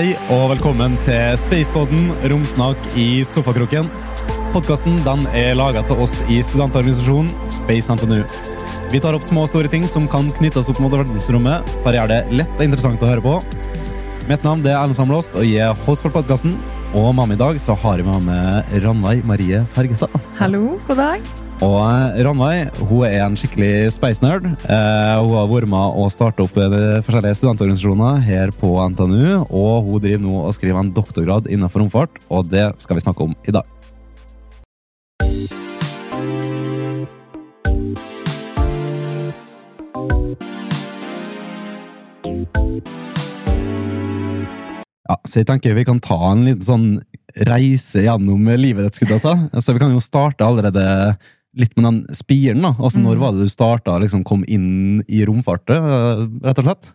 Hei og velkommen til Spaceboden, romsnak i sofakroken. Podkasten er laga til oss i studentorganisasjonen Space NTNU. Vi tar opp små og store ting som kan knyttes opp mot verdensrommet, for å gjøre det lett og interessant å høre på. Mitt navn er Erlend Samlåst, og jeg er host for podkasten. Og meg i dag så har jeg med meg Ranveig Marie Fergestad. Hallo, god dag. Og Ranveig hun er en skikkelig space nerd. Eh, hun har vært med å starte opp eh, forskjellige studentorganisasjoner her på NTNU, og hun driver nå og skriver en doktorgrad innenfor romfart, og det skal vi snakke om i dag. Ja, så jeg tenker vi kan ta en liten sånn reise gjennom livet ditt. Så vi kan jo starte allerede litt med den spiren. da. Altså, Når Mm. var det du starta liksom, kom inn i romfartet, eh, rett og slett?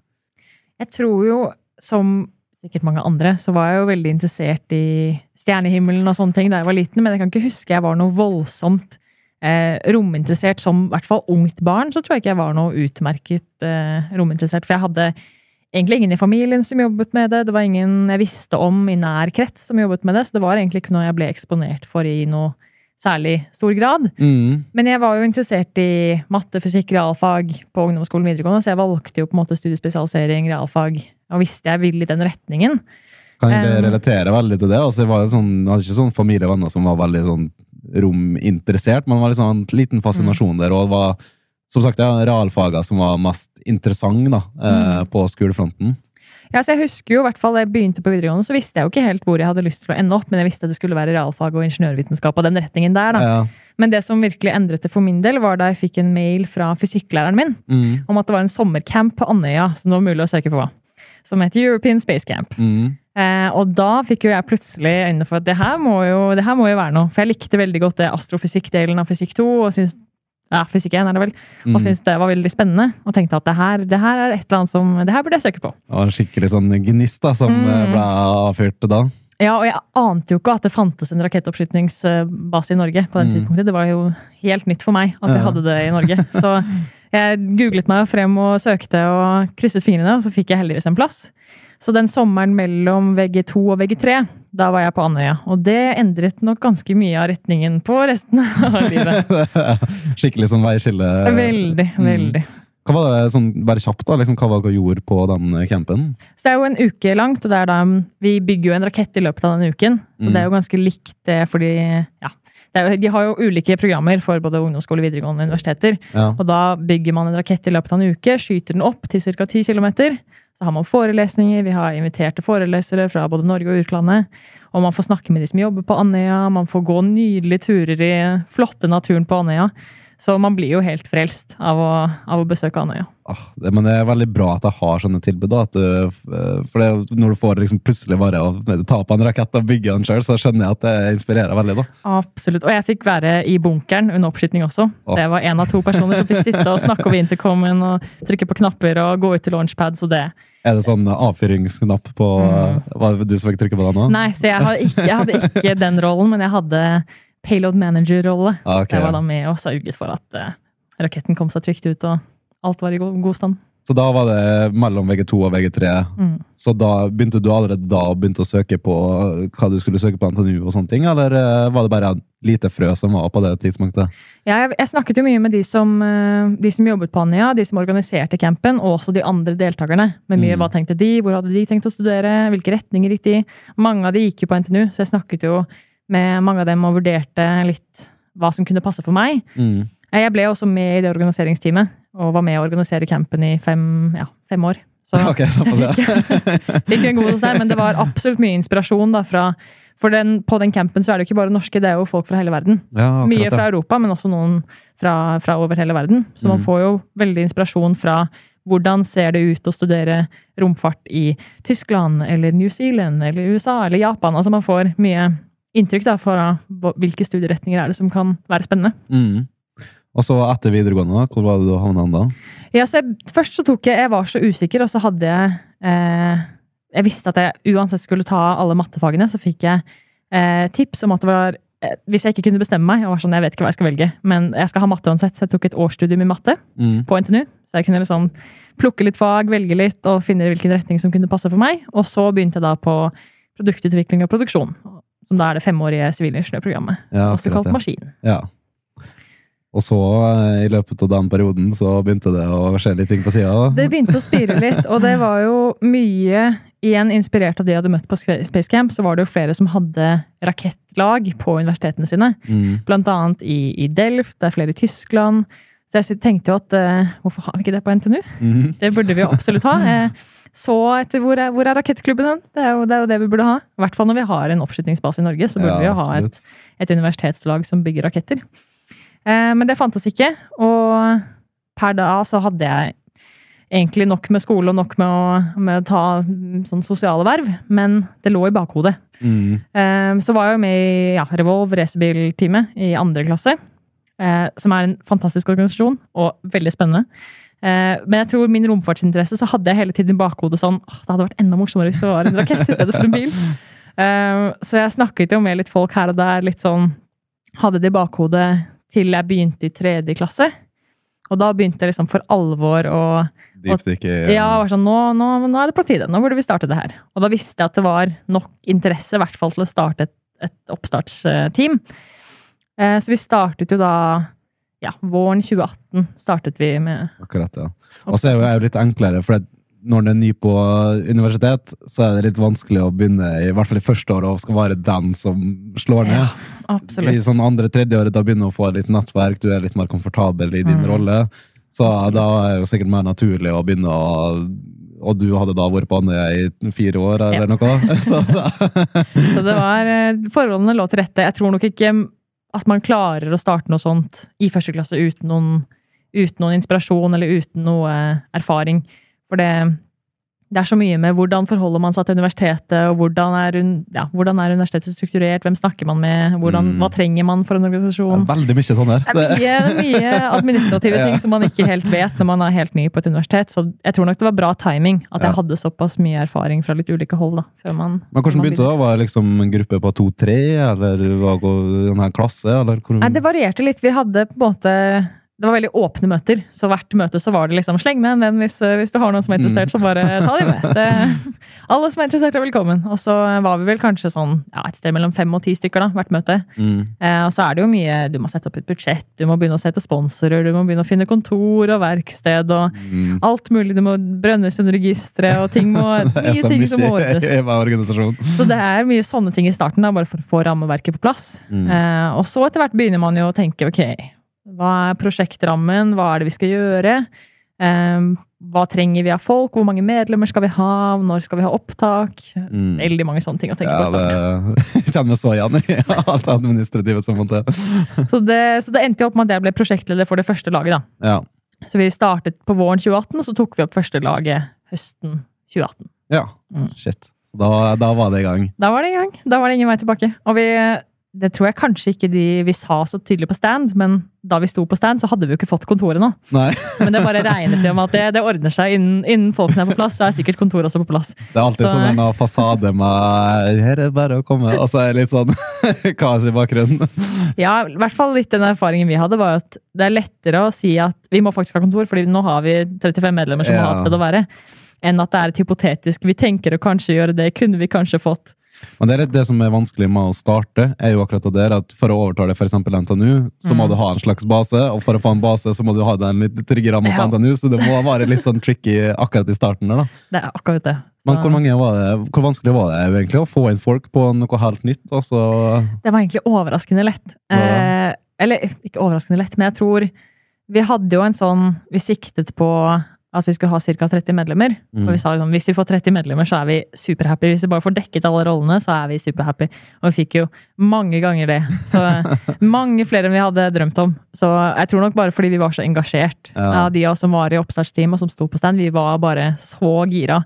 Jeg tror jo, som sikkert mange andre, så var jeg jo veldig interessert i stjernehimmelen og sånne ting da jeg var liten, men jeg kan ikke huske jeg var noe voldsomt eh, rominteressert som i hvert fall ungt barn. Så tror jeg ikke jeg var noe utmerket eh, rominteressert, for jeg hadde egentlig ingen i familien som jobbet med det. Det var ingen jeg visste om i nær krets som jobbet med det, så det var egentlig ikke noe jeg ble eksponert for i noe særlig stor grad. Mm. Men jeg var jo interessert i matte, fysikk, realfag på ungdomsskolen videregående, så jeg valgte jo på en måte studiespesialisering, realfag, og visste jeg ville i den retningen. Kan jeg Um, relatere veldig til det. Altså, jeg var sånn, jeg hadde ikke sånn familie og venner som var veldig sånn rominteressert, men det var liksom en liten fascinasjon der, og det var som sagt ja, realfagene som var mest interessant da, eh, Mm. på skolefronten. Ja, så jeg husker jo, i hvert fall jeg begynte på videregående, så visste jeg jo ikke helt hvor jeg hadde lyst til å ende opp, men jeg visste at det skulle være realfag og ingeniørvitenskap og den retningen der, da. Ja. Men det som virkelig endret det for min del, var da jeg fikk en mail fra fysikklæreren min Mm. om at det var en sommercamp på Andøya som det var mulig å søke på, som het European Space Camp. Mm. Eh, og da fikk jo jeg plutselig øynene for at det her, må jo, det her må jo være noe. For jeg likte veldig godt det astrofysikk-delen av fysikk 2, og syns, ja, fysikk 1 er det vel, og Mm. syntes det var veldig spennende. Og tenkte at det her, det her er et eller annet som Det her burde jeg søke på. Det var en skikkelig sånn gnist da, som Mm. ble avfyrt da. Ja, og jeg ante jo ikke at det fantes en rakettoppskytingsbase i Norge på den Mm. tidspunktet. Det var jo helt nytt for meg at vi Ja. hadde det i Norge. Så jeg googlet meg frem og søkte og krysset fingrene, og så fikk jeg heldigvis en plass. Så den sommeren mellom VG2 og VG3, da var jeg på Andøya. Og det endret nok ganske mye av retningen på resten av livet. Skikkelig sånn veiskille. Veldig, Mm. veldig. Hva var det, sånn, bare kjapt da, liksom, hva var det dere gjorde på den eh, campen? Så det er jo en uke langt, og det er da, vi bygger jo en rakett i løpet av den uken. Så Mm. det er jo ganske likt det, fordi ja, det er de har jo ulike programmer for både ungdomsskole, videregående og universiteter. Ja. Og da bygger man en rakett i løpet av en uke, skyter den opp til ca. 10 km. Så har man forelesninger, vi har inviterte forelesere fra både Norge og utlandet. Og man får snakke med de som jobber på Andøya, man får gå nydelige turer i flotte naturen på Andøya. Så man blir jo helt frelst av å, av å besøke Andøya. Ah, det, men det er veldig bra at jeg har sånne tilbud. da, du, eh, for det, Når du får liksom plutselig bare å ta på en rakett og bygge den sjøl, så skjønner jeg at det inspirerer veldig. da. Absolutt. Og jeg fikk være i bunkeren under oppskyting også. Så Åh. jeg var en av to personer som fikk sitte og snakke over intercomen og trykke på knapper og gå ut til launchpads og det Er det sånn avfyringsknapp på Mm. Var det du som fikk trykke på den nå? Nei, så jeg ikke, jeg hadde ikke den rollen, men jeg hadde payload manager-rolle. Okay. jeg var da med og sørget for at uh, raketten kom seg trygt ut, og alt var i god, god stand. Så da var det mellom VG2 og VG3. Mm. Så da begynte du allerede da begynte å søke på hva du skulle søke på NTNU og sånne ting, eller eh, var det bare en lite frø som var på det tidspunktet? Ja, jeg, jeg snakket jo mye med de som, eh, de som jobbet på Anja, de som organiserte campen, og også de andre deltakerne. Med mye Mm. hva tenkte de, hvor hadde de tenkt å studere, hvilke retninger gikk de. Mange av de gikk jo på NTNU, så jeg snakket jo med mange av dem og vurderte litt hva som kunne passe for meg. Mm. Eh, Jeg ble også med i det organiseringsteamet, og var med å organisere campen i fem, ja, fem år. Så Ok, såpass. Fikk en god der, men det var absolutt mye inspirasjon da fra For den, på den campen så er det jo ikke bare norske, det er jo folk fra hele verden. ja akkurat Mye fra Europa, men også noen fra, fra over hele verden. Så man Mm. får jo veldig inspirasjon fra hvordan ser det ut å studere romfart i Tyskland eller New Zealand eller USA eller Japan. Altså man får mye inntrykk da fra hvilke studieretninger er det som kan være spennende. Mm. Og så etter videregående, hvor var det du havna da? Ja, så jeg, først så tok jeg Jeg var så usikker, og så hadde jeg eh, Jeg visste at jeg uansett skulle ta alle mattefagene, så fikk jeg eh, tips om at det var eh, Hvis jeg ikke kunne bestemme meg, jeg var sånn, jeg vet ikke hva jeg skal velge, men jeg skal ha matte uansett, så jeg tok et årsstudium i matte Mm. på NTNU. Så jeg kunne liksom plukke litt fag, velge litt og finne hvilken retning som kunne passe for meg. Og så begynte jeg da på produktutvikling og produksjon, som da er det femårige sivilingeniørprogrammet. Ja, også kalt maskin. Ja. Og så, eh, i løpet av den perioden, så begynte det å skje litt ting på sida? Det begynte å spire litt, og det var jo mye Igjen inspirert av de jeg hadde møtt på Space Camp, så var det jo flere som hadde rakettlag på universitetene sine. Mm. Blant annet i, i Delft, det er flere i Tyskland. Så jeg tenkte jo at eh, hvorfor har vi ikke det på NTNU? Mm. Det burde vi jo absolutt ha. Så etter hvor er, hvor er rakettklubben hen? Det, det er jo det vi burde ha. I hvert fall når vi har en oppskytingsbase i Norge, så burde Ja, vi jo ha et, et universitetslag som bygger raketter. Eh, men det fantes ikke, og per da så hadde jeg egentlig nok med skole og nok med å, med ta sånn sosiale verv, men det lå i bakhodet. Mm. Eh, Så var jeg jo med i ja, Revolv racerbilteamet i andre klasse. eh, Som er en fantastisk organisasjon og veldig spennende. Eh, Men jeg tror min romfartsinteresse så hadde jeg hele tiden i bakhodet sånn «Åh, Det hadde vært enda morsommere hvis det var en rakett i stedet for en bil. Eh, Så jeg snakket jo med litt folk her og der, litt sånn Hadde det i bakhodet til jeg begynte i tredje klasse. Og da begynte jeg liksom for alvor å Deepstikke ja. ja, var sånn, nå, nå, nå er det på tide. Nå burde vi starte det her. Og da visste jeg at det var nok interesse, i hvert fall til å starte et, et oppstartsteam. Eh, Så vi startet jo da ja, våren 2018 startet vi med Akkurat, ja. Og så er jo jeg jo litt enklere, for når en er ny på universitet, så er det litt vanskelig å begynne, i hvert fall i første året, og skal være den som slår ned. Ja, I sånn andre-tredje året, da begynner du å få litt nettverk, du er litt mer komfortabel i din Mm. rolle. Så Absolutt. da er det jo sikkert mer naturlig å begynne å Og du hadde da vært på Andøya i fire år, eller Ja. noe? Så Så det var, eh, forholdene lå til rette. Jeg tror nok ikke at man klarer å starte noe sånt i første klasse uten noen, uten noen inspirasjon eller uten noe erfaring. For det, det er så mye med hvordan forholder man seg til universitetet, og hvordan er, ja, hvordan er universitetet strukturert, hvem snakker man med, hvordan, Mm. hva trenger man for en organisasjon. er veldig mye sånn her. Det er mye, mye administrative Ja. ting som man ikke helt vet når man er helt ny på et universitet. Så jeg tror nok det var bra timing at jeg hadde såpass mye erfaring fra litt ulike hold. da, før man... Men hvordan begynte det? da? Var det liksom en gruppe på to-tre, eller var det en klasse? Eller hvor... Nei, det varierte litt. Vi hadde på en måte Det var veldig åpne møter, så hvert møte så var det liksom sleng med en venn hvis, hvis du har noen som er interessert, så bare ta dem med. Det, alle som er interessert, er velkommen. Og så var vi vel kanskje sånn ja, et sted mellom fem og ti stykker da, hvert møte. Mm. Eh, og så er det jo mye Du må sette opp et budsjett, du må begynne å sette sponsorer, du må begynne å finne kontor og verksted og Mm. alt mulig. Du må brønnes under registeret, og ting må, mye ting som må ordnes. Så det er mye sånne ting i starten, da, bare for å få rammeverket på plass. Mm. Eh, og så etter hvert begynner man jo å tenke ok, hva er prosjektrammen, hva er det vi skal gjøre? Eh, hva trenger vi av folk, hvor mange medlemmer skal vi ha, når skal vi ha opptak? Mm. Veldig mange sånne ting å tenke Ja, på. i starten. det kjenner så igjen i alt administrativet administrative som må til. Så, det, så det endte jo opp med at jeg ble prosjektleder for det første laget. da. Ja. Så vi startet på våren 2018, og så tok vi opp første laget høsten 2018. ja. Mm. Shit. Da, da var det i gang. Da var det i gang. Da var det ingen vei tilbake. Og vi, det tror jeg kanskje ikke de, vi sa så tydelig på stand, men da vi sto på stand, så hadde vi jo ikke fått kontoret nå. Men det bare regnet jo om at det, det ordner seg innen, innen folkene er på plass, så er sikkert kontoret også på plass. det er alltid Så- sånn en fasade med 'her er det bare å komme', og så er det litt sånn kaos i bakgrunnen. Ja, i hvert fall litt den erfaringen vi hadde, var at det er lettere å si at vi må faktisk ha kontor, fordi nå har vi 35 medlemmer som må ha et sted å være, enn at det er et hypotetisk 'vi tenker å kanskje gjøre det', kunne vi kanskje fått. Men det er det som er vanskelig med å starte, er jo akkurat det der at for å overtale f.eks. NTNU, så må Mm. du ha en slags base, og for å få en base, så må du ha den litt trygge rammen på Ja. NTNU, så det må være litt sånn tricky akkurat i starten der, da. Det er akkurat det. Så Men hvor, mange var det, hvor vanskelig var det egentlig å få inn folk på noe helt nytt? Altså, det var egentlig overraskende lett. Ja. Eh, eller ikke overraskende lett, men jeg tror vi hadde jo en sånn Vi siktet på at vi skulle ha ca. 30 medlemmer. Mm. Og vi sa liksom, hvis vi får 30 medlemmer, så er vi superhappy. Hvis vi bare får dekket alle rollene, så er vi superhappy. Og vi fikk jo mange ganger det. Så mange flere enn vi hadde drømt om. Så jeg tror nok bare fordi vi var så engasjert. Ja. De av oss som var i oppstartsteam og som sto på stand, vi var bare så gira.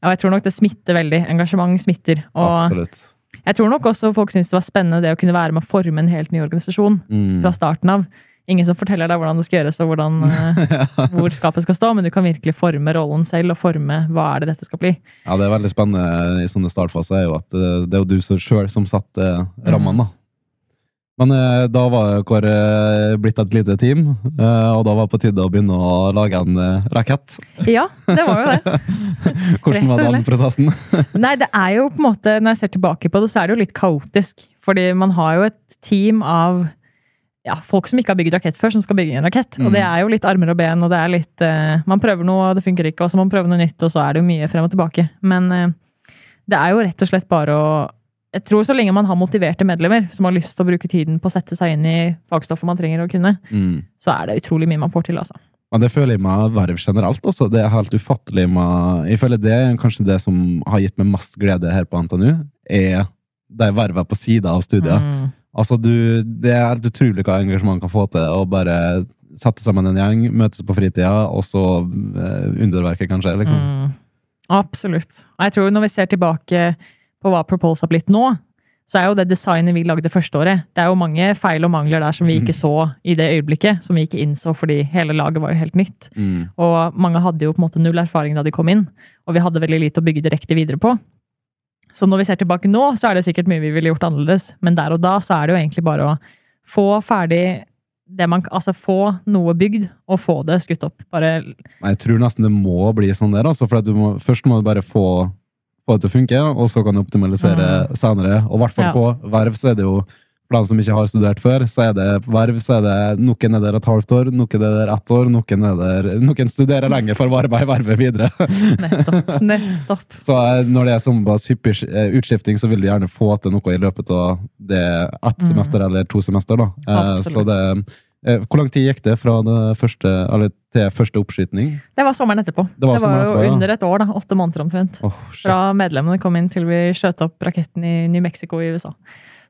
Og jeg tror nok det smitter veldig. Engasjement smitter. Og absolutt. jeg tror nok også folk syntes det var spennende det å kunne være med å forme en helt ny organisasjon Mm. fra starten av. Ingen som forteller deg hvordan det skal gjøres og hvordan, ja. hvor skapet skal stå, men du kan virkelig forme rollen selv og forme hva er det dette skal bli. Ja, det er veldig spennende i sånne startfaser, er jo at eh, det er jo du sjøl som setter rammene, da. Men eh, da var Kåre blitt et lite team, eh, og da var det på tide å begynne å lage en eh, rakett. Ja, det var jo det. Hvordan var den prosessen? Nei, det er jo på en måte, når jeg ser tilbake på det, så er det jo litt kaotisk. Fordi man har jo et team av ja, folk som ikke har bygd rakett før, som skal bygge en rakett. Og Mm. det er jo litt armer og ben, og det er litt uh, Man prøver noe, og det funker ikke, og så må man prøve noe nytt, og så er det jo mye frem og tilbake. Men uh, det er jo rett og slett bare å Jeg tror så lenge man har motiverte medlemmer som har lyst til å bruke tiden på å sette seg inn i fagstoffet man trenger å kunne, Mm. så er det utrolig mye man får til, altså. Men det føler jeg med verv generelt også. Det er helt ufattelig med Jeg føler det er kanskje det som har gitt meg mest glede her på NTNU, er de vervene på sida av studiet. Mm. Altså, du, det er helt utrolig hva engasjement kan få til å bare sette sammen en gjeng, møtes på fritida, og så eh, underverket kan skje, liksom. Mm. Absolutt. Og jeg tror når vi ser tilbake på hva Propulse har blitt nå, så er jo det designet vi lagde første året, det er jo mange feil og mangler der som vi ikke så i det øyeblikket. Som vi ikke innså fordi hele laget var jo helt nytt. Mm. Og mange hadde jo på en måte null erfaring da de kom inn. Og vi hadde veldig lite å bygge direkte videre på. Så når vi ser tilbake nå, så er det sikkert mye vi ville gjort annerledes. Men der og da så er det jo egentlig bare å få ferdig det man Altså få noe bygd, og få det skutt opp. Bare Jeg tror nesten det må bli sånn der, altså, for må, først må du bare få, få det til å funke, og så kan du optimalisere senere. Og i hvert fall Ja. på verv så er det jo for dem som ikke har studert før, så er det verv så er det noen er der et halvt år, noen er der ett år, noen, er der, noen studerer lenger for å arbeide i vervet videre. nettopp. nettopp. Så eh, når det er såpass hyppig eh, utskifting, så vil du gjerne få til noe i løpet av det ett semester eller to semester. da. Absolutt. Så Mm. Det, eh, hvor lang tid gikk det fra det første, eller til første oppskyting? Det var sommeren etterpå. Det var det var etterpå, ja. under et år, da. Åtte måneder omtrent. Oh. Fra medlemmene kom inn til vi skjøt opp raketten i New Mexico i USA.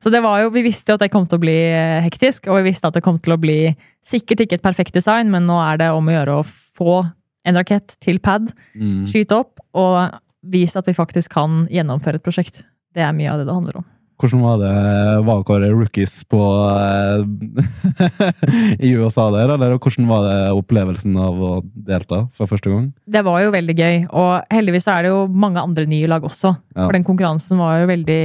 Så det var jo, Vi visste jo at det kom til å bli eh, hektisk, og vi visste at det kom til å bli sikkert ikke et perfekt design, men nå er det om å gjøre å få en rakett til pad, Mm. skyte opp, og vise at vi faktisk kan gjennomføre et prosjekt. Det er mye av det det handler om. Hvordan var det var dere rookies på eh, i USA der, eller hvordan var det opplevelsen av å delta for første gang? Det var jo veldig gøy, og heldigvis er det jo mange andre nye lag også. Ja. For den konkurransen var jo veldig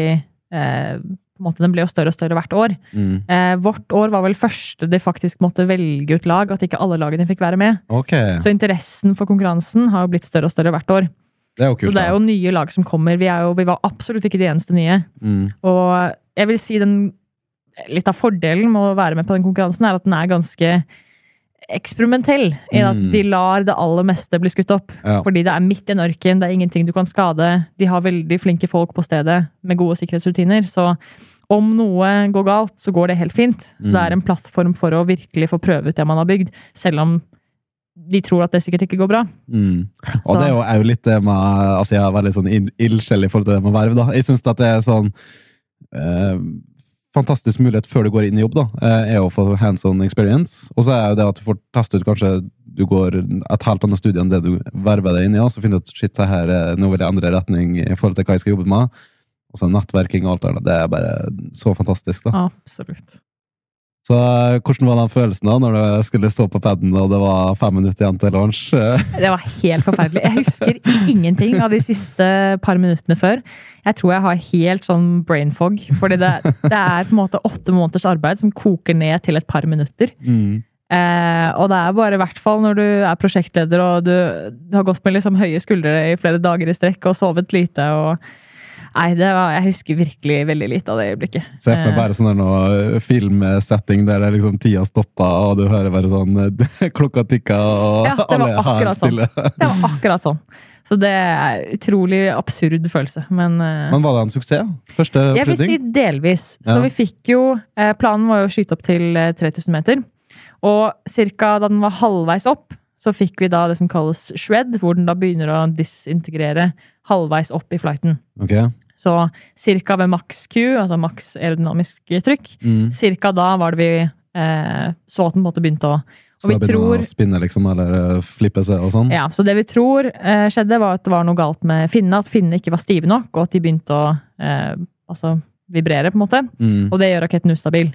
eh, på en måte, Den ble jo større og større hvert år. Mm. Eh, vårt år var vel første de faktisk måtte velge ut lag, at ikke alle lagene fikk være med. Okay. Så interessen for konkurransen har jo blitt større og større hvert år. det kult, Så det er jo nye lag som kommer. Vi, jo, vi var absolutt ikke de eneste nye. Mm. Og jeg vil si den Litt av fordelen med å være med på den konkurransen, er at den er ganske eksperimentell. I at Mm. de lar det aller meste bli skutt opp. Ja. Fordi det er midt i en ørken, det er ingenting du kan skade. De har veldig flinke folk på stedet med gode sikkerhetsrutiner. Så om noe går galt, så går det helt fint. Så det er en plattform for å virkelig få prøve ut det man har bygd. Selv om de tror at det sikkert ikke går bra. Mm. Og Så- det er jo, òg litt det med altså Jeg er veldig sånn ild- ildsjel i forhold til det med verv. da. Jeg syns at det er sånn eh, Fantastisk mulighet før du går inn i jobb, da, eh, er å få hands on experience. Og så er jo det at du får teste ut kanskje du går et helt annet studie enn det du verver deg inn i, og så finner du ut shit, det her er nå vil jeg endre retning i forhold til hva jeg skal jobbe med. Og så nettverking og alt det der. Det er bare så fantastisk, da. Absolutt. Så eh, hvordan var den følelsen da, når du skulle stå på paden og det var fem minutter igjen til lunsj? Det var helt forferdelig. Jeg husker ingenting av de siste par minuttene før. Jeg tror jeg har helt sånn brain fog. Fordi det, det er på en måte åtte måneders arbeid som koker ned til et par minutter. Mm. Eh, og det er bare i hvert fall når du er prosjektleder og du, du har gått med liksom høye skuldre i flere dager i strekk og sovet lite. og Nei, det var, jeg husker virkelig veldig lite av det øyeblikket. Se for Eh, bare sånn noe filmsetting der det liksom tida stoppa, og du hører bare sånn eh, klokka tikka, og Ja, alle er her stille. sånn. Det var akkurat sånn. Så det er utrolig absurd følelse. Men, eh, Men var det en suksess? Første Jeg vil si delvis. Så Ja. vi fikk jo eh, Planen var jo å skyte opp til eh, 3000 meter. Og cirka da den var halvveis opp, så fikk vi da det som kalles shred, hvor den da begynner å disintegrere halvveis opp i flighten. Okay. Så cirka ved maks Q, altså maks aerodynamisk trykk, Mm. cirka da var det vi eh, så at den på en måte begynte å Så Og vi da begynner tror å spinne, liksom, eller eh, flippe seg og sånn? Ja, så det vi tror eh, skjedde, var at det var noe galt med finnene. At finnene ikke var stive nok, og at de begynte å eh, altså, vibrere, på en måte. Mm. Og det gjør raketten ustabil.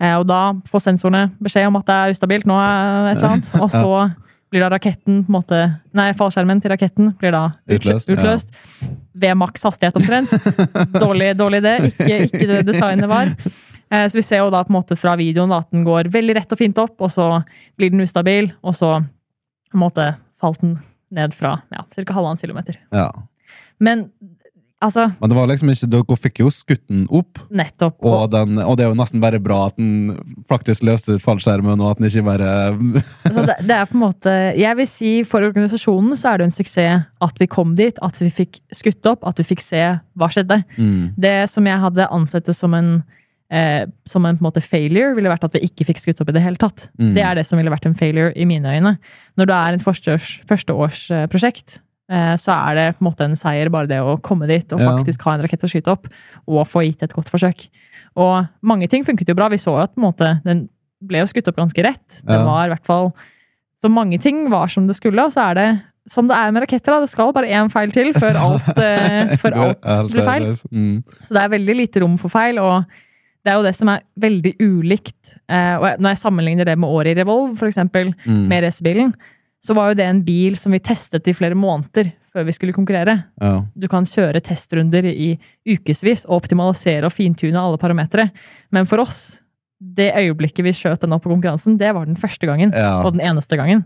Eh, og da får sensorene beskjed om at det er ustabilt, nå er et eller annet. Og så blir da raketten på en måte Nei, fallskjermen til raketten blir da Utløst, utløst. ja. ved maks hastighet omtrent. Dårlig, dårlig idé. Ikke, ikke det designet var. Eh, Så vi ser jo da på en måte fra videoen da, at den går veldig rett og fint opp, og så blir den ustabil, og så på en måte falt den ned fra ja, ca. halvannen kilometer. Ja. Men altså, Men det var liksom ikke Dere fikk jo skutt den opp, nettopp. og, den, og det er jo nesten bare bra at den faktisk løste ut fallskjermen, og at den ikke bare Altså det, det er på en måte Jeg vil si for organisasjonen så er det en suksess at vi kom dit, at vi fikk skutt opp, at vi fikk se hva skjedde. mm. Det som jeg hadde ansett det som en eh, som en på en måte failure, ville vært at vi ikke fikk skutt opp i det hele tatt. Mm. Det er det som ville vært en failure i mine øyne. Når det er et førsteårsprosjekt, så er det på en måte en seier bare det å komme dit og faktisk ha en rakett å skyte opp, og få gitt et godt forsøk. Og mange ting funket jo bra. Vi så jo at måte, den ble jo skutt opp ganske rett. Den var i hvert fall Så mange ting var som det skulle, og så er det som det er med raketter. da, Det skal bare én feil til før alt, eh, før alt blir feil. Mm. Så det er veldig lite rom for feil, og det er jo det som er veldig ulikt. Eh, og når jeg sammenligner det med året i Revolve, eksempel, Mm. med racerbilen, så var jo det en bil som vi testet i flere måneder før vi skulle konkurrere. Ja. Du kan kjøre testrunder i ukevis og optimalisere og fintune alle parametere. Men for oss, det øyeblikket vi skjøt den opp på konkurransen, det var den første gangen. Ja. Og den eneste gangen.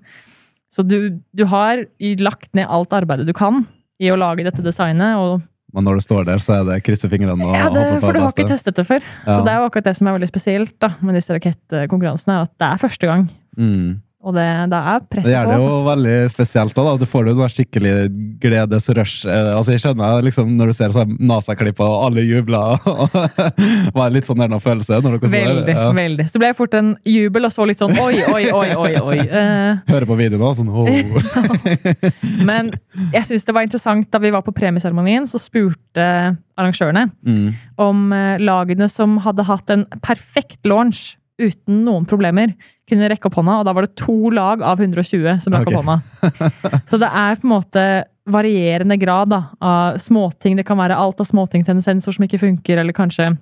Så du, du har lagt ned alt arbeidet du kan i å lage dette designet, og Men når du står der, så er det krysse fingrene og Ja, det, håpe på for du har ikke testet det før. Ja. Så det er jo akkurat det som er veldig spesielt da, med disse rakettkonkurransene. At det er første gang. Mm. Og det, det er Det presset gjør på. det jo Altså. veldig spesielt. Da. Du får jo den skikkelig gledesrush. Eh, Altså, jeg skjønner liksom, når du ser sånn NASA-klipper og alle jubler. og var litt sånn der noen følelse når dere det. Veldig, Ja. veldig. Så det ble fort en jubel, og så litt sånn oi, oi, oi, oi. oi. Uh, Hører på videoen òg, sånn oh. men jeg syns det var interessant da vi var på premieseremonien, så spurte arrangørene mm. om eh, lagene som hadde hatt en perfekt launch uten noen problemer, kunne rekke opp hånda, og da var det to lag av 120 som rakk okay. opp hånda. Så det er på en måte varierende grad da, av småting. Det kan være alt av småting til en sensor som ikke funker, eller kanskje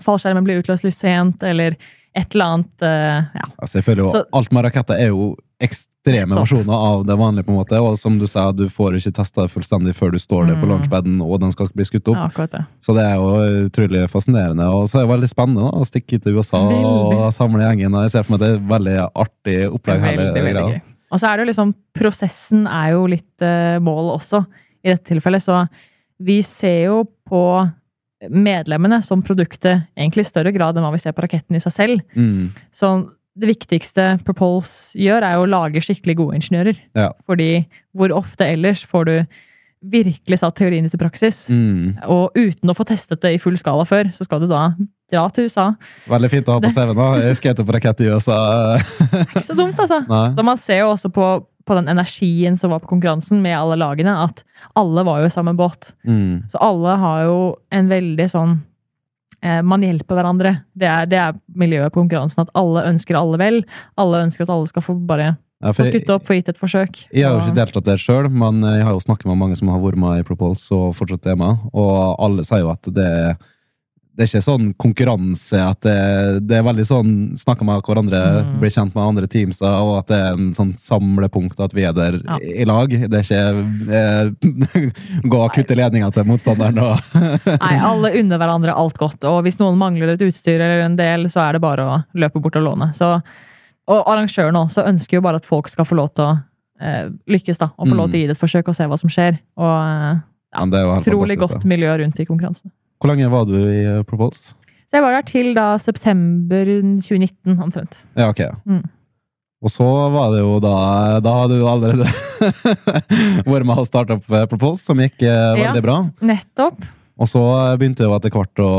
fallskjermen blir utløst litt sent, eller et eller annet eh, ja. Altså, jeg føler jo Så- Alt med raketter er jo ekstreme versjoner av det vanlige. på en måte, Og som du sa, du får ikke testa det fullstendig før du står der på Mm. launchpaden og den skal bli skutt opp. ja, det. Så det er jo utrolig fascinerende. Og så er det veldig spennende da, å stikke til USA og samle gjengen. og Jeg ser for meg at det er et veldig artig opplegg. hele Veldig, veldig gøy. Og så er det jo liksom Prosessen er jo litt uh, mål også, i dette tilfellet. Så vi ser jo på medlemmene som produktet egentlig i større grad enn hva vi ser på raketten i seg selv. Mm. Så det viktigste Propulse gjør, er jo å lage skikkelig gode ingeniører. Ja. Fordi hvor ofte ellers får du virkelig satt teorien ut i praksis? Mm. Og uten å få testet det i full skala før, så skal du da dra til USA. Veldig fint å ha på CV-en. Jeg skjøt på rakett i USA. Ikke så dumt, altså. Nei. Så man ser jo også på, på den energien som var på konkurransen med alle lagene, at alle var jo i samme båt. Mm. Så alle har jo en veldig sånn eh, Man hjelper hverandre. Det er, det er miljøet på konkurransen. At alle ønsker alle vel. Alle ønsker at alle skal få bare Ja, få skutt opp, få gitt et forsøk. Jeg har jo ikke deltatt der sjøl, men jeg har jo snakket med mange som har vært med i Propulse og fortsatt er med, og alle sier jo at det, det er ikke sånn konkurranse, at det, det er veldig sånn snakke med hverandre, Mm. bli kjent med andre teams, og at det er en sånn samlepunkt at vi er der Ja. i lag. Det er ikke eh, gå og kutte ledninga til motstanderen og Nei, alle unner hverandre alt godt. Og hvis noen mangler et utstyr eller en del, så er det bare å løpe bort og låne. Så, og arrangøren også ønsker jo bare at folk skal få lov til å eh, lykkes, da. Og få lov til å gi det et forsøk og se hva som skjer. Og eh, Ja, utrolig godt da. miljø rundt i konkurransene. Hvor lenge var du i Propose? Propulse? Så jeg var der til da september 2019, omtrent. Ja, ok. Mm. Og så var det jo da Da hadde du allerede vært med å starte opp Propose, Propulse, som gikk eh, Ja. veldig bra. Nettopp. Og så begynte jo etter hvert å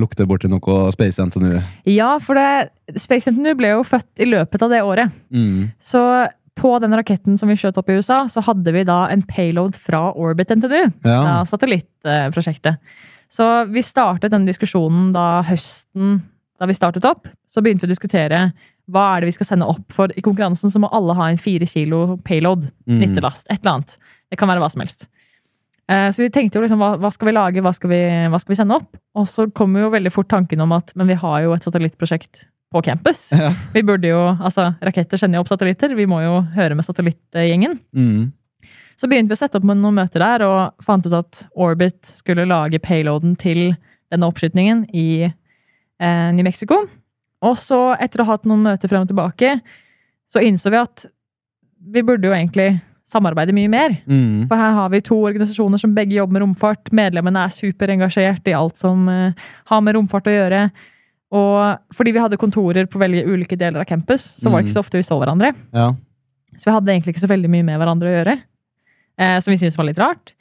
lukte borti noe Space NTNU. Ja, for det, Space NTNU ble jo født i løpet av det året. Mm. Så på den raketten som vi skjøt opp i USA, så hadde vi da en payload fra Orbit NTNU. Ja. da satellittprosjektet. Så vi startet denne diskusjonen da høsten da vi startet opp. Så begynte vi å diskutere hva er det vi skal sende opp. For i konkurransen så må alle ha en fire kilo payload. Mm. Nyttelast. Et eller annet. Det kan være hva som helst. Eh, Så vi tenkte jo liksom, hva, hva skal vi lage, hva skal vi, hva skal vi sende opp? Og så kom jo veldig fort tanken om at men vi har jo et satellittprosjekt på campus. Ja. Vi burde jo, altså Raketter sender jo opp satellitter. Vi må jo høre med satellittgjengen. Mm. Så begynte vi å sette opp med noen møter der, og fant ut at Orbit skulle lage payloaden til denne oppskytningen i eh, New Mexico. Og så, etter å ha hatt noen møter frem og tilbake, så innså vi at vi burde jo egentlig samarbeide mye mer. Mm. For her har vi to organisasjoner som begge jobber med romfart. Medlemmene er superengasjert i alt som eh, har med romfart å gjøre. Og fordi vi hadde kontorer på veldig ulike deler av campus, så var det ikke så ofte vi så hverandre. Ja. Så vi hadde egentlig ikke så veldig mye med hverandre å gjøre. Eh, som vi syntes var litt rart.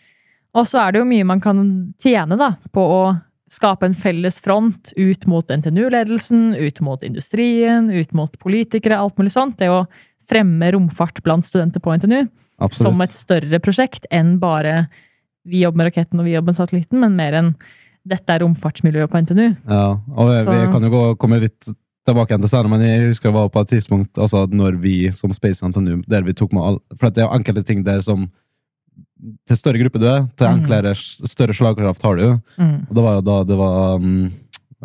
Og så er det jo mye man kan tjene da, på å skape en felles front ut mot NTNU-ledelsen, ut mot industrien, ut mot politikere, alt mulig sånt. Det å fremme romfart blant studenter på NTNU Absolutt. som et større prosjekt enn bare vi jobber med raketten og vi jobber med satellitten, men mer enn dette er romfartsmiljøet på NTNU. Ja, og vi, vi kan jo gå, komme litt tilbake igjen til senere, men jeg husker jeg var på et tidspunkt altså når vi som Space NTNU, der vi tok med all, For det er enkelte ting der som Til større gruppe du er, til Mhm. enklere, større slagkraft har du. Mm. Og det var jo da det var um,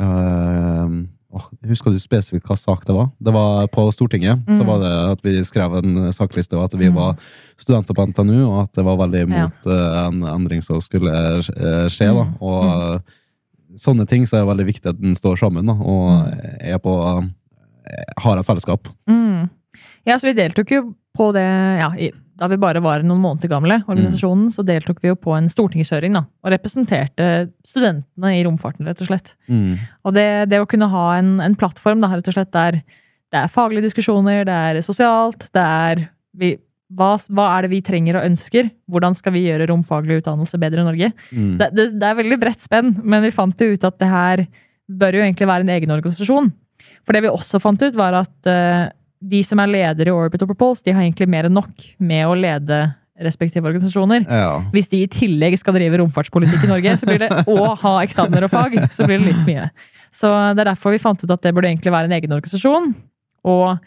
øh, Husker du spesifikt hva sak det var? Det var På Stortinget så Mm. var det at vi skrev en sakliste, og at vi Mm. var studenter på NTNU, og at det var veldig imot øh, en endring som skulle øh, skje. da, Mm. og mm. Sånne ting så er det veldig viktig at den står sammen da, og er på har et fellesskap. Mm. Ja, så vi deltok jo på det ja, i, Da vi bare var noen måneder gamle, organisasjonen, så deltok vi jo på en stortingskjøring da, og representerte studentene i romfarten, rett og slett. Mm. Og det, det å kunne ha en, en plattform da, rett og slett der det er faglige diskusjoner, det er sosialt, det er vi, hva, hva er det vi trenger og ønsker? Hvordan skal vi gjøre romfaglig utdannelse bedre i Norge? Mm. Det, det, det er veldig bredt spenn, men vi fant jo ut at det her bør jo egentlig være en egen organisasjon. For det vi også fant ut, var at eh, de som er ledere i Orbit og Propulse, de har egentlig mer enn nok med å lede respektive organisasjoner. Ja. Hvis de i tillegg skal drive romfartspolitikk i Norge, så blir det, og ha eksamener og fag, så blir det litt mye. Så det er derfor vi fant ut at det burde egentlig være en egen organisasjon. Og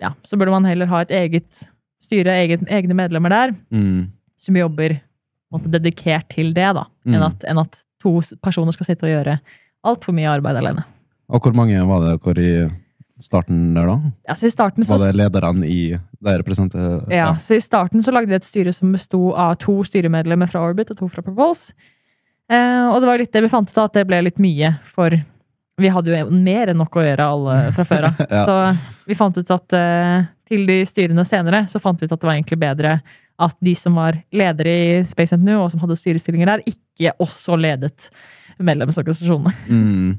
ja, så burde man heller ha et eget styre, eget, egne medlemmer der, Mm. som jobber måte, dedikert til det, da. Enn, Mm. at, enn at to personer skal sitte og gjøre altfor mye arbeid alene. Og hvor mange var det hvor i starten der, da? Ja, så i starten så Var det lederne i det representerer Ja, så I starten så lagde vi et styre som besto av to styremedlemmer fra Orbit og to fra Propulse. Eh, og det var litt det vi fant ut av, at det ble litt mye, for vi hadde jo mer enn nok å gjøre alle fra før av. Ja. Så vi fant ut at eh, til de styrene senere, så fant vi ut at det var egentlig bedre at de som var ledere i Space NTNU, og som hadde styrestillinger der, ikke også ledet medlemsorganisasjonene. Mm.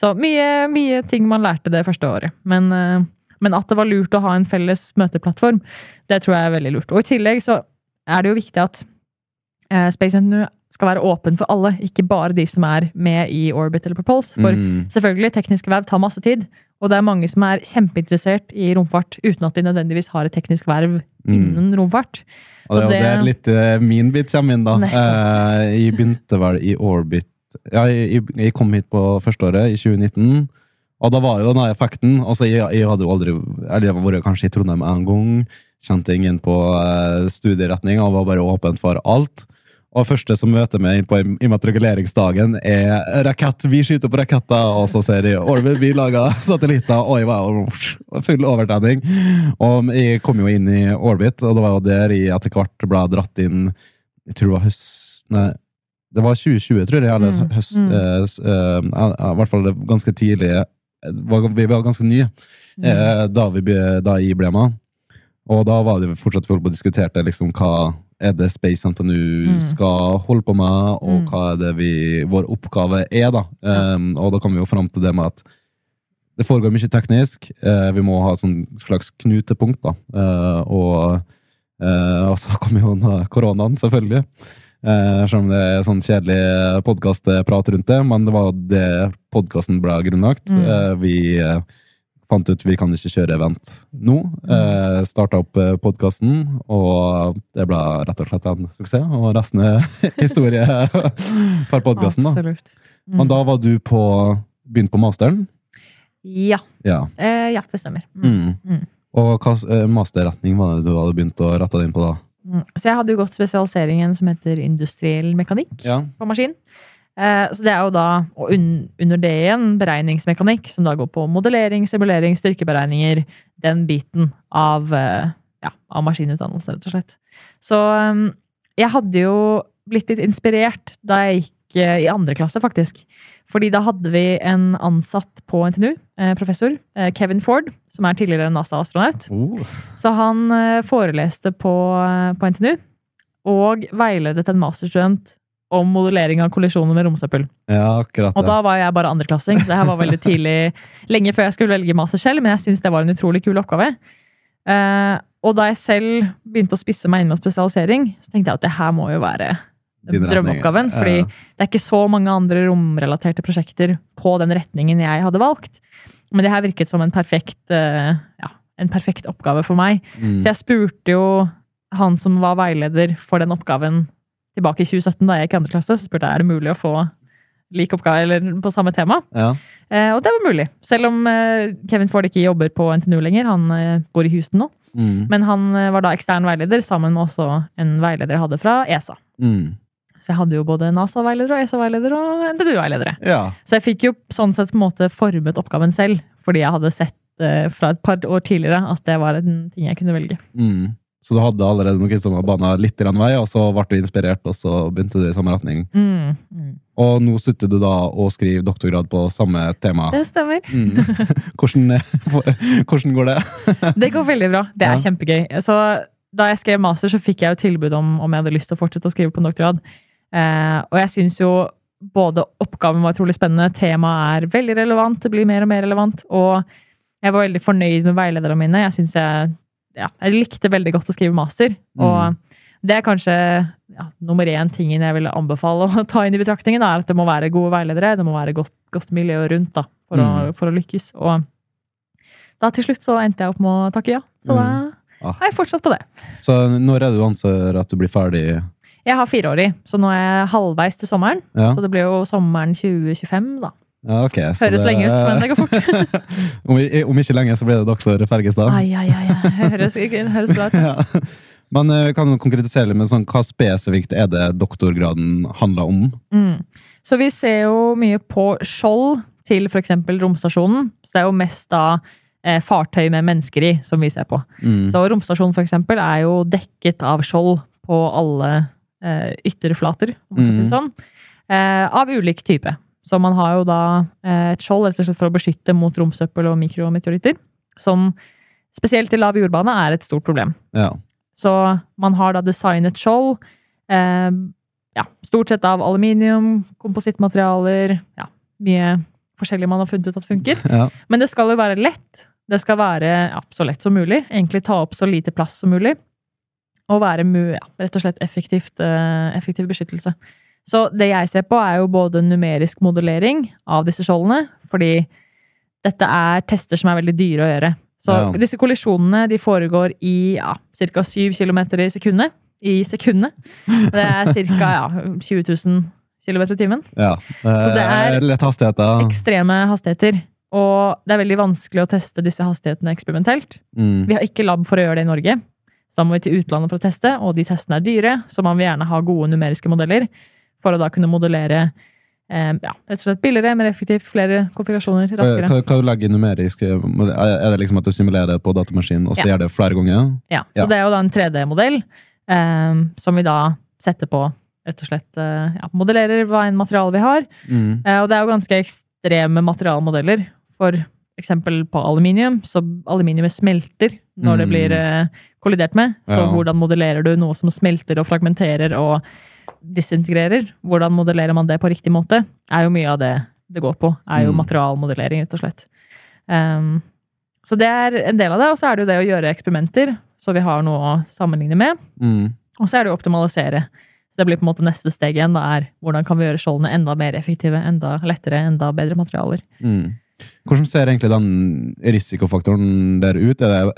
Så mye, mye ting man lærte det første året. Men, eh, men at det var lurt å ha en felles møteplattform, det tror jeg er veldig lurt. Og i tillegg så er det jo viktig at eh, Space NTNU skal være åpen for alle, ikke bare de som er med i Orbit eller Propulse. For Mm. selvfølgelig, tekniske verv tar masse tid, og det er mange som er kjempeinteressert i romfart uten at de nødvendigvis har et teknisk verv Mm. innen romfart. Og det, det, og det er litt uh, min bit kommer inn, da. Eh, jeg begynte vel i Orbit Ja, jeg, jeg- kom hit på førsteåret, i 2019. Og da var jo den effekten altså jeg, jeg hadde jo aldri Eller jeg var kanskje i Trondheim en gang. Kjente ingen på eh, studieretning og var bare åpen for alt. Og første som møter meg på im- immatrikuleringsdagen, er rakett. Vi skyter på raketter, og så ser de Orbit, vi lager satellitter. Og jeg var full overtenning. Og jeg kom jo inn i Orbit, og det var jo der jeg etter hvert ble dratt inn Jeg tror det var høst Nei, det var 2020, tror jeg. Eller Mm, høst mm. eh, eh, I hvert fall ganske tidlig. eh, Vi var ganske nye eh, da, vi, da jeg ble med. Og da var det fortsatt folk og diskuterte liksom, hva er det Space NTNU Mm. skal holde på med, og Mm. hva er det vi, vår oppgave er. da. Um, og da kom vi jo fram til det med at det foregår mye teknisk. Uh, vi må ha et sånn slags knutepunkt. da. Uh, og, uh, og så kom jo koronaen, selvfølgelig. Eh, selv om det er sånn kjedelig podkastprat rundt det, men det var det podkasten ble grunnlagt. Mm. Eh, vi eh, fant ut vi kan ikke kjøre event nå. Mm. Eh, Starta opp podkasten, og det ble rett og slett en suksess. Og resten er historie for podkasten. Absolutt. Mm. Men da var du på begynt på masteren? Ja. Ja. Eh, ja, det stemmer. Mm. Mm. Mm. Og hva masterretning var det du hadde begynt å rette deg inn på da? Mm. Så jeg hadde jo gått spesialiseringen som heter industriell mekanikk Ja. på maskin. Eh, så det er jo da, og under det igjen, beregningsmekanikk, som da går på modellering, simulering, styrkeberegninger, den biten av, eh, ja, av maskinutdannelse, rett og slett. Så um, jeg hadde jo blitt litt inspirert da jeg gikk i andre klasse, faktisk. Fordi da hadde vi en ansatt på NTNU, eh, professor, eh, Kevin Ford, som er tidligere NASA-astronaut. Oh. Så han eh, foreleste på, eh, på NTNU, og veiledet en masterstudent om modellering av kollisjoner med romsøppel. Ja, akkurat det. Og da var jeg bare andreklassing, så jeg var veldig tidlig, lenge før jeg skulle velge master selv, men jeg syntes det var en utrolig kul oppgave. Eh, og da jeg selv begynte å spisse meg inn mot spesialisering, så tenkte jeg at det her må jo være drømmeoppgaven. Fordi ja. det er ikke så mange andre romrelaterte prosjekter på den retningen jeg hadde valgt. Men det her virket som en perfekt, eh, ja, en perfekt oppgave for meg. Mm. Så jeg spurte jo han som var veileder for den oppgaven tilbake i 2017, da jeg gikk i andre klasse, så spurte jeg er det mulig å få lik oppgave eller på samme tema. Ja. Eh, og det var mulig. Selv om eh, Kevin Ford ikke jobber på NTNU lenger. Han eh, bor i Houston nå. Mm. Men han eh, var da ekstern veileder, sammen med også en veileder jeg hadde fra ESA. Mm. Så jeg hadde jo både NASA-veileder og ESA-veileder og NTNU-veiledere. Ja. Så jeg fikk jo sånn sett på en måte formet oppgaven selv, fordi jeg hadde sett eh, fra et par år tidligere at det var en ting jeg kunne velge. Mm. Så du hadde allerede noen som var bana litt grann vei, og så ble du inspirert, og så begynte du i samme retning. Mm, mm. Og nå slutter du da å skrive doktorgrad på samme tema. Det stemmer. Mm. Hvordan, hvordan går det? Det går veldig bra. Det er Ja. kjempegøy. Så da jeg skrev master, så fikk jeg jo tilbud om om jeg hadde lyst til å fortsette å skrive på en doktorgrad. Eh, og jeg syns jo både oppgaven var utrolig spennende, temaet er veldig relevant, det blir mer og mer relevant, og jeg var veldig fornøyd med veilederne mine. Jeg synes jeg, ja, jeg likte veldig godt å skrive master, og det er kanskje ja, nummer én tingen jeg ville anbefale å ta inn i betraktningen, er at det må være gode veiledere, det må være godt, godt miljø rundt da, for, å, Mm. for å lykkes. Og da til slutt så endte jeg opp med å takke ja. Så da Ah. er jeg fortsatt på det. Så når er det du anser at du blir ferdig? Jeg har fireårig, så nå er jeg halvveis til sommeren. Ja, Så det blir jo sommeren 2025, da. ja ok. så Høres det- lenge ut, men det går fort. om, i- om ikke lenge så blir det dagsår Fergestad. Ai, ai, ai. Høres, høres bra ut. Ja. Men vi kan konkretisere litt med sånn, hva spesifikt er det doktorgraden handler om? Mm. Så vi ser jo mye på skjold til f.eks. romstasjonen. Så det er jo mest da eh, fartøy med mennesker i som vi ser på. Mm. Så romstasjonen eksempel, er jo dekket av skjold på alle ytterflater, om man kan si det sånn. Eh, av ulik type. Så man har jo da eh, et skjold rett og slett for å beskytte mot romsøppel og mikrometeoritter. Som spesielt i lav jordbane er et stort problem. Ja. Så man har da designet skjold. Eh, ja, stort sett av aluminium, komposittmaterialer, ja, mye forskjellig man har funnet ut at funker. Ja. Men det skal jo være lett. Det skal være ja, så lett som mulig. Egentlig ta opp så lite plass som mulig. Og være ja, rett og slett effektivt, eh, effektiv beskyttelse. Så det jeg ser på, er jo både numerisk modellering av disse skjoldene, fordi dette er tester som er veldig dyre å gjøre. Så Ja. disse kollisjonene de foregår i ja, ca. 7 km i sekundet. I sekundet. Det er ca. Ja, 20 000 km i timen. ja. Så det er lett hastigheter. Ekstreme hastigheter. Og det er veldig vanskelig å teste disse hastighetene eksperimentelt. Mm. Vi har ikke lab for å gjøre det i Norge. Så da må vi til utlandet for å teste, og de testene er dyre, så man vil gjerne ha gode numeriske modeller for å da kunne modellere eh, ja, rett og slett billigere, mer effektivt, flere konfigurasjoner raskere. hva hva du legger i numerisk Er det liksom at du simulerer det på datamaskinen og så Ja. gjør det flere ganger? Ja, Ja. Så det er jo da en 3D-modell eh, som vi da setter på rett og slett eh, ja, Modellerer hva enn materiale vi har. Mm. Eh, og det er jo ganske ekstreme materialmodeller. For eksempel på aluminium, så aluminiumet smelter når det Mm. blir eh, kollidert med. Så Ja. hvordan modellerer du noe som smelter og fragmenterer og disintegrerer? Hvordan modellerer man det på riktig måte? Er jo mye av det det går på. Er jo Mm. materialmodellering, rett og slett. Um, så det er en del av det. Og så er det jo det å gjøre eksperimenter, så vi har noe å sammenligne med. Mm. Og så er det å optimalisere. Så det blir på en måte neste steg igjen. Da er hvordan kan vi gjøre skjoldene enda mer effektive, enda lettere, enda bedre materialer. Mm. Hvordan ser egentlig den risikofaktoren der ut? Er det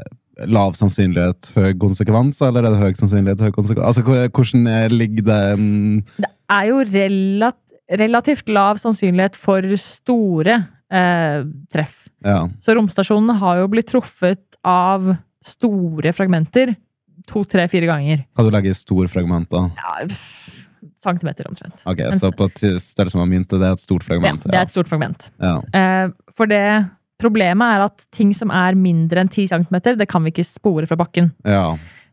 lav sannsynlighet, høy konsekvens, eller er det høy sannsynlighet, høy konsekvens? Altså, hvordan er- ligger den Det er jo relat relativt lav sannsynlighet for store eh, treff. Ja. Så romstasjonene har jo blitt truffet av store fragmenter to, tre, fire ganger. Kan du legger i store fragmenter? Ja, pff, centimeter omtrent. Ok, Så på størrelse med som mynte, det er et stort Ja, fragment? det er et stort fragment. Ja. Eh, for det problemet er at ting som er mindre enn 10 cm, det kan vi ikke spore fra bakken. ja.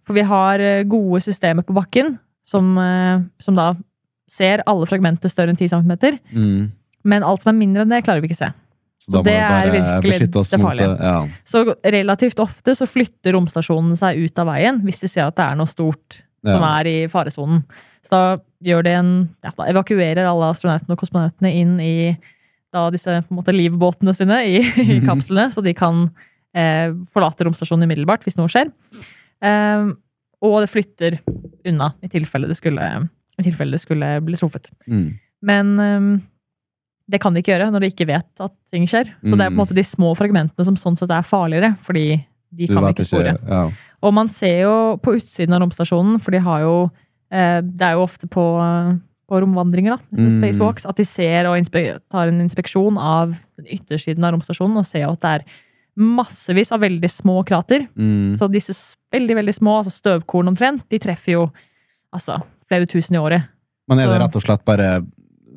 For vi har eh, gode systemer på bakken som, eh, som da ser alle fragmenter større enn 10 cm. Mm. Men alt som er mindre enn det, klarer vi ikke se. Så da det er virkelig det farlige. Ja. Så relativt ofte så flytter romstasjonen seg ut av veien hvis de ser at det er noe stort som er i faresonen. Så da gjør de en ja, Da evakuerer alle astronautene og kosmonautene inn i da disse på en måte, livbåtene sine i, i kapslene, så de kan eh, forlate romstasjonen umiddelbart hvis noe skjer. Eh, og det flytter unna i tilfelle det skulle, i tilfelle det skulle bli truffet. Mm. Men eh, det kan de ikke gjøre når de ikke vet at ting skjer. Så det er på en Mm. måte de små fragmentene som sånn sett er farligere, fordi de kan ikke spore. Ja. Og man ser jo på utsiden av romstasjonen, for de har jo eh, Det er jo ofte på, på romvandringer, da, Mm. spacewalks, at de ser og tar en inspeksjon av den yttersiden av romstasjonen og ser at det er massevis av veldig små krater. Mm. Så disse veldig, veldig små, altså støvkorn omtrent, de treffer jo altså flere tusen i året. Men er det rett og slett bare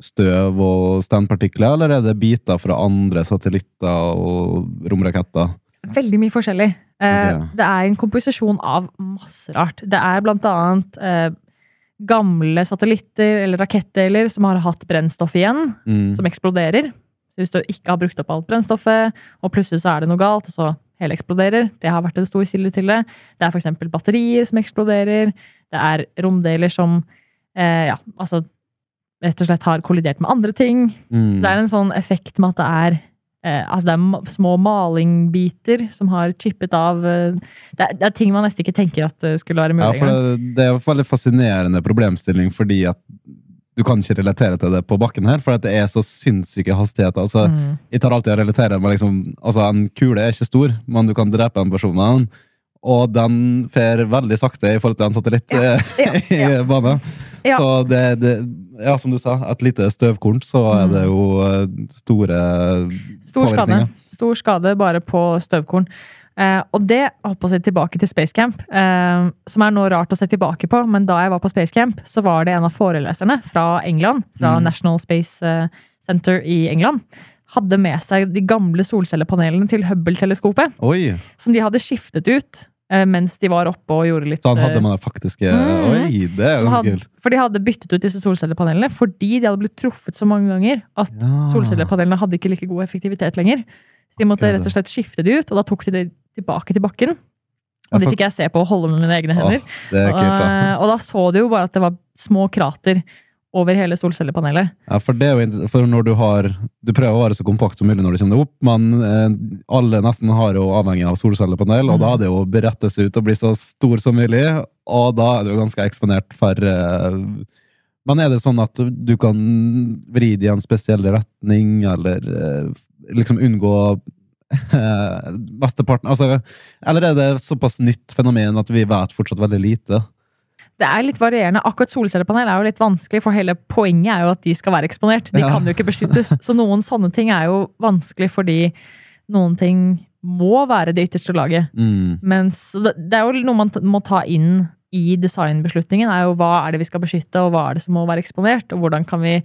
støv og standpartikler, eller er det biter fra andre satellitter og romraketter? Veldig mye forskjellig. Okay. Det er en komposisjon av masse rart. Det er blant annet eh, gamle satellitter eller rakettdeler som har hatt brennstoff igjen, Mm. som eksploderer. Så hvis du ikke har brukt opp alt brennstoffet, og plutselig så er det noe galt, og så hele eksploderer, det har vært en stor kilde til det. Det er f.eks. batterier som eksploderer. Det er romdeler som eh, ja, altså rett og slett har kollidert med andre ting. Mm. Så det er en sånn effekt med at det er eh, altså det er små malingbiter som har chippet av eh, det, er, det er ting man nesten ikke tenker at det skulle være Ja, mulig. for det, det er en veldig fascinerende problemstilling, fordi at du kan ikke relatere til det på bakken her, for det er så sinnssyke hastigheter. Altså, Mm. Jeg tar alltid og relaterer med liksom, altså En kule er ikke stor, men du kan drepe en person med den. Og den fer veldig sakte i forhold til en satellitt Ja, ja, ja, i bane. Ja. Så det, det Ja, som du sa, et lite støvkorn, så er det jo eh, store Stor skade. Stor skade bare på støvkorn. Eh, og det hoppa seg tilbake til Spacecamp, eh, som er noe rart å se tilbake på. Men da jeg var på Spacecamp, så var det en av foreleserne fra England, fra Mm. National Space eh, Center i England, hadde med seg de gamle solcellepanelene til Hubble-teleskopet, som de hadde skiftet ut mens de var oppe og gjorde litt Så han eh, hadde man det faktiske Mm. Oi, det er ganske kult. For de hadde byttet ut disse solcellepanelene fordi de hadde blitt truffet så mange ganger at Ja. solcellepanelene hadde ikke like god effektivitet lenger. Så de måtte okay. rett og slett skifte de ut, og da tok de det tilbake til bakken. Og det fikk jeg se på og holde med mine egne hender. Åh, kult, da. og, og da så du jo bare at det var små krater over hele solcellepanelet. Ja, for, det er jo, for når du har Du prøver å være så kompakt som mulig når du kommer deg opp, men eh, alle nesten har jo avhengig av solcellepanel, og Mm. da er det jo å brettes ut og bli så stor som mulig, og da er du ganske eksponert for eh, Men er det sånn at du kan vri det i en spesiell retning, eller eh, liksom unngå eh, mesteparten altså, Eller er det såpass nytt fenomen at vi vet fortsatt veldig lite? Det er litt varierende. Akkurat solcellepanel er jo litt vanskelig, for hele poenget er jo at de skal være eksponert. De Ja. kan jo ikke beskyttes. Så noen sånne ting er jo vanskelig fordi noen ting må være det ytterste laget. Mm. Mens det det er jo noe man må ta inn i designbeslutningen. er jo Hva er det vi skal beskytte, og hva er det som må være eksponert? Og hvordan kan vi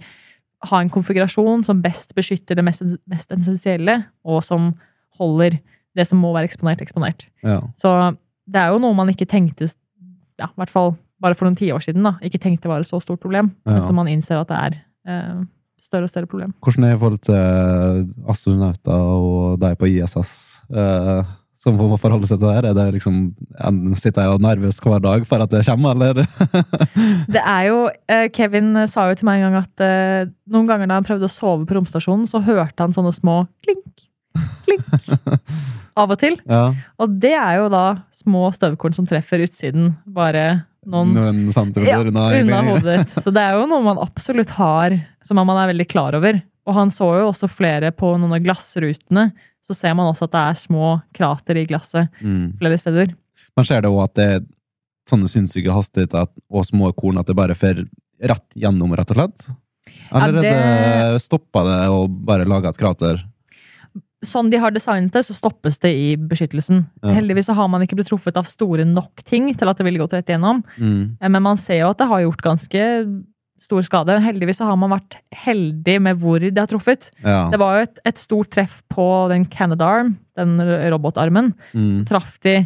ha en konfigurasjon som best beskytter det mest, mest essensielle, og som holder det som må være eksponert, eksponert. Ja. Så det er jo noe man ikke tenkte ja, i hvert fall bare for noen tiår siden, da, ikke tenkte var et så stort problem. Ja. Men som man innser at det er eh, større og større problem. Hvordan er det i forhold til astronauter og deg på ISS, eh, som må forholde seg til det her? Er det liksom, Sitter jeg og er nervøs hver dag for at det kommer, eller? Det er jo, eh, Kevin sa jo til meg en gang at eh, noen ganger da han prøvde å sove på romstasjonen, så hørte han sånne små klink, klink av og til. ja, Og det er jo da små støvkorn som treffer utsiden bare noen noen centimeter ja, unna? unna hodet ditt. Så det er jo noe man absolutt har, som man er veldig klar over. Og han så jo også flere på noen av glassrutene. Så ser man også at det er små krater i glasset Mm. flere steder. Man ser det òg at det er sånne sinnssyke hastigheter og små korn at det bare fer rett gjennom, rett og slett? Eller Ja, er det stoppa det å bare lage et krater? Sånn de har designet det, så stoppes det i beskyttelsen. Ja. Heldigvis så har man ikke blitt truffet av store nok ting til at det ville gått rett igjennom. Mm. Eh, Men man ser jo at det har gjort ganske stor skade. Heldigvis så har man vært heldig med hvor det har truffet. Ja. Det var jo et, et stort treff på den Canadarm, den robotarmen. Mm. Traff de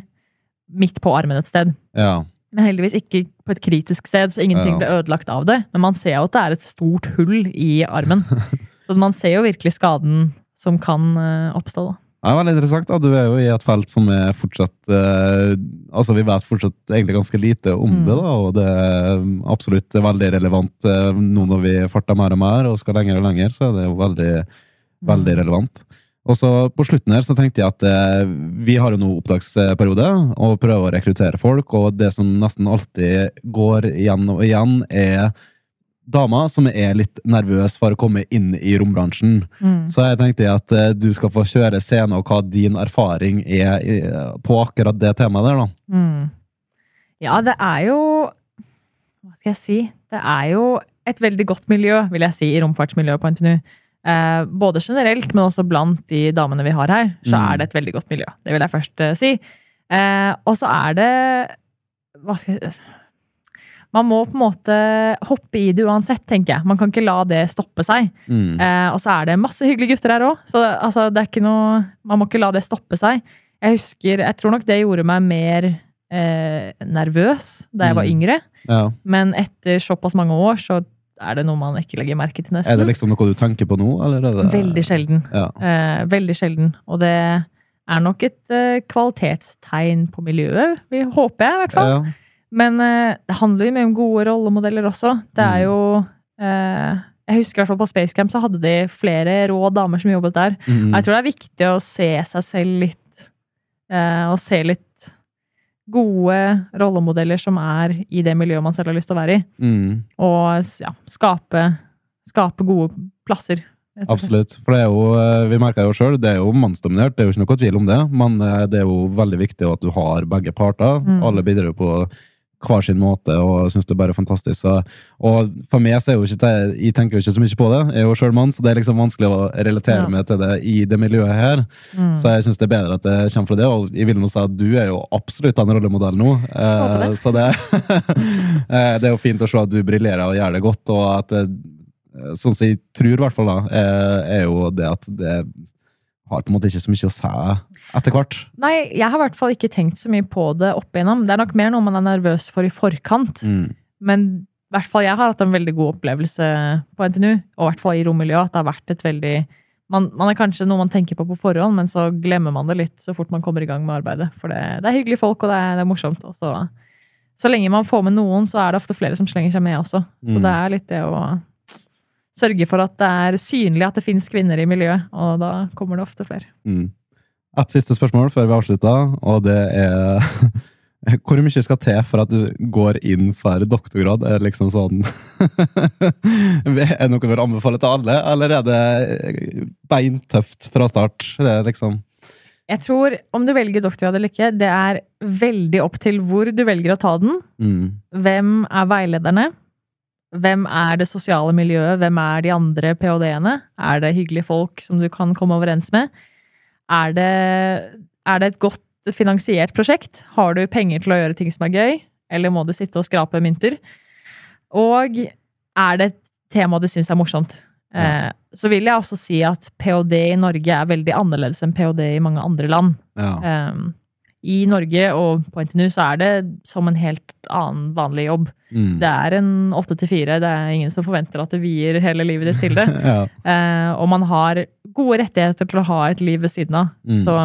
midt på armen et sted. ja. Men heldigvis ikke på et kritisk sted, så ingenting ble ødelagt av det. Men man ser jo at det er et stort hull i armen. så man ser jo virkelig skaden som kan eh, oppstå. da. Det er veldig interessant. da. Du er jo i et felt som er fortsatt eh, Altså, vi vet fortsatt egentlig ganske lite om Mm. det, da, og det er absolutt veldig relevant eh, nå når vi farter mer og mer og skal lenger og lenger, så er det jo veldig, veldig relevant. Og så På slutten her så tenkte jeg at eh, vi har jo nå opptaksperiode og prøver å rekruttere folk, og det som nesten alltid går igjen og igjen, er damer som er litt nervøs for å komme inn i rombransjen. Mm. Så jeg tenkte at eh, du skal få kjøre scenen og hva din erfaring er i, på akkurat det temaet der, da. Mm. Ja, det er jo Hva skal jeg si? Det er jo et veldig godt miljø, vil jeg si, i romfartsmiljøet på NTNU. Eh, både generelt, men også blant de damene vi har her, så Mm. er det et veldig godt miljø. Det vil jeg først eh, si. Eh, og så er det Hva skal jeg Man må på en måte hoppe i det uansett, tenker jeg. Man kan ikke la det stoppe seg. Mm. Eh, og så er det masse hyggelige gutter her òg, så altså, det er ikke noe Man må ikke la det stoppe seg. Jeg husker, jeg tror nok det gjorde meg mer eh, nervøs da jeg var Mm. yngre, Ja. men etter såpass mange år så er det noe man ikke legger merke til, nesten. Er det liksom noe du tenker på nå, eller det Veldig sjelden. Ja. Eh, veldig sjelden. Og det er nok et eh, kvalitetstegn på miljøet, vi håper jeg i hvert fall. Ja. Men eh, det handler jo mye om gode rollemodeller også. Det er Mm. jo eh, Jeg husker i hvert fall på Spacecamp så hadde de flere rå damer som jobbet der. Mm. Jeg tror det er viktig å se seg selv litt eh, Og se litt gode rollemodeller som er i det miljøet man selv har lyst til å være i. Mm. Og ja, skape, skape gode plasser. Absolutt. For det er jo, eh, vi merker jo sjøl, det er jo mannsdominert, det er jo ikke noe tvil om det. Men eh, det er jo veldig viktig at du har begge parter. Mm. Alle bidrar jo på hver sin måte, og syns det er bare fantastisk. Så, og for meg så er jo ikke det, jeg tenker jo ikke så mye på det. Jeg er jo sjøl mann, så det er liksom vanskelig å relatere Ja. meg til det i det miljøet her. Mm. Så jeg syns det er bedre at det kommer fra det, og jeg vil nå si at du er jo absolutt en rollemodell nå. Eh, det. så det, eh, det er jo fint å se at du briljerer og gjør det godt, og at det, Sånn som jeg tror, i hvert fall, da, er, er jo det at det har på en måte ikke så mye å si etter hvert. Nei, jeg har i hvert fall ikke tenkt så mye på det opp igjennom. Det er nok mer noe man er nervøs for i forkant. Mm. Men i hvert fall jeg har hatt en veldig god opplevelse på NTNU, og i hvert fall i rommiljøet, at det har vært et veldig man, man er kanskje noe man tenker på på forhånd, men så glemmer man det litt så fort man kommer i gang med arbeidet. For det, det er hyggelige folk, og det er, det er morsomt. Også. så lenge man får med noen, så er det ofte flere som slenger seg med også. Så Mm. det er litt det å sørge for at det er synlig at det finnes kvinner i miljøet, og da kommer det ofte flere. Mm. Et siste spørsmål før vi avslutter, og det er Hvor mye skal til for at du går inn for doktorgrad? Er det liksom sånn Er det noe du vil anbefale til alle, eller er det beintøft fra start? Det er liksom Jeg tror om du velger doktorgrad eller ikke, det er veldig opp til hvor du velger å ta den. mm. Hvem er veilederne? Hvem er det sosiale miljøet? Hvem er de andre ph.d.-ene? Er det hyggelige folk som du kan komme overens med? Er det, er det et godt finansiert prosjekt? Har du penger til å gjøre ting som er gøy? Eller må du sitte og skrape mynter? Og er det et tema du syns er morsomt? Eh, så vil jeg også si at ph.d. i Norge er veldig annerledes enn ph.d. i mange andre land. Ja. Um, I Norge og på NTNU så er det som en helt annen vanlig jobb. Mm. Det er en åtte til fire. Det er ingen som forventer at du vier hele livet ditt til det. ja. Eh, og man har gode rettigheter til å ha et liv ved siden av. Mm. Så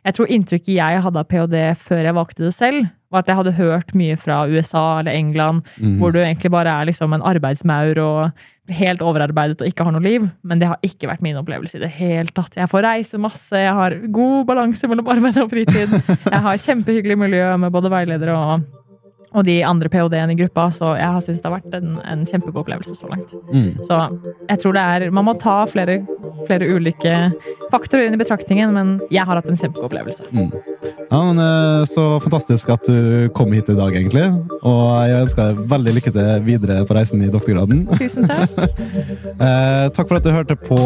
jeg tror inntrykket jeg hadde av ph.d. før jeg valgte det selv, var at jeg hadde hørt mye fra USA eller England, Mm. hvor du egentlig bare er liksom en arbeidsmaur og helt overarbeidet og ikke har noe liv. Men det har ikke vært min opplevelse i det hele tatt. Jeg får reise masse, jeg har god balanse mellom arbeid og fritid. Jeg har kjempehyggelig miljø med både veiledere og, og de andre ph.d.-ene i gruppa, så jeg har syntes det har vært en, en kjempegod opplevelse så langt. Mm. Så jeg tror det er Man må ta flere, flere ulike faktorer inn i betraktningen, men jeg har hatt en kjempegod opplevelse. Mm. Ja, men eh, Så fantastisk at du kom hit i dag, egentlig. Og jeg ønsker deg veldig lykke til videre på reisen i doktorgraden. Tusen takk. Eh, takk for at du hørte på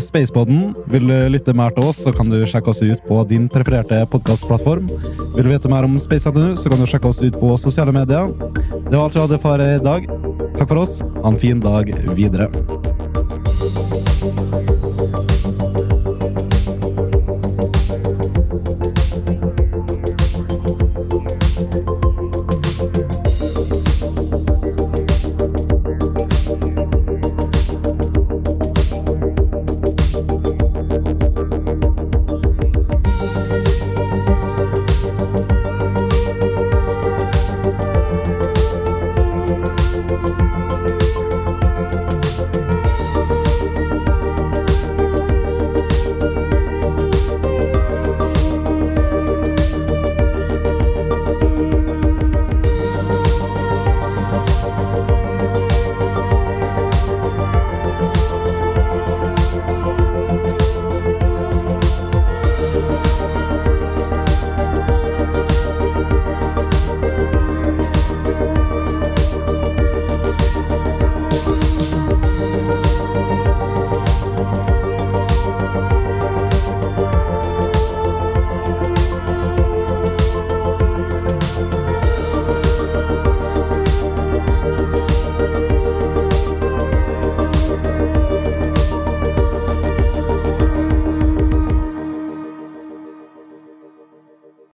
Spaceboden. Vil du lytte mer til oss, så kan du sjekke oss ut på din prefererte podkastplattform. Vil du vite mer om Space NTNU, så kan du sjekke oss ut på sosiale medier. Det var alt vi hadde for i dag. Takk for oss. Ha en fin dag videre.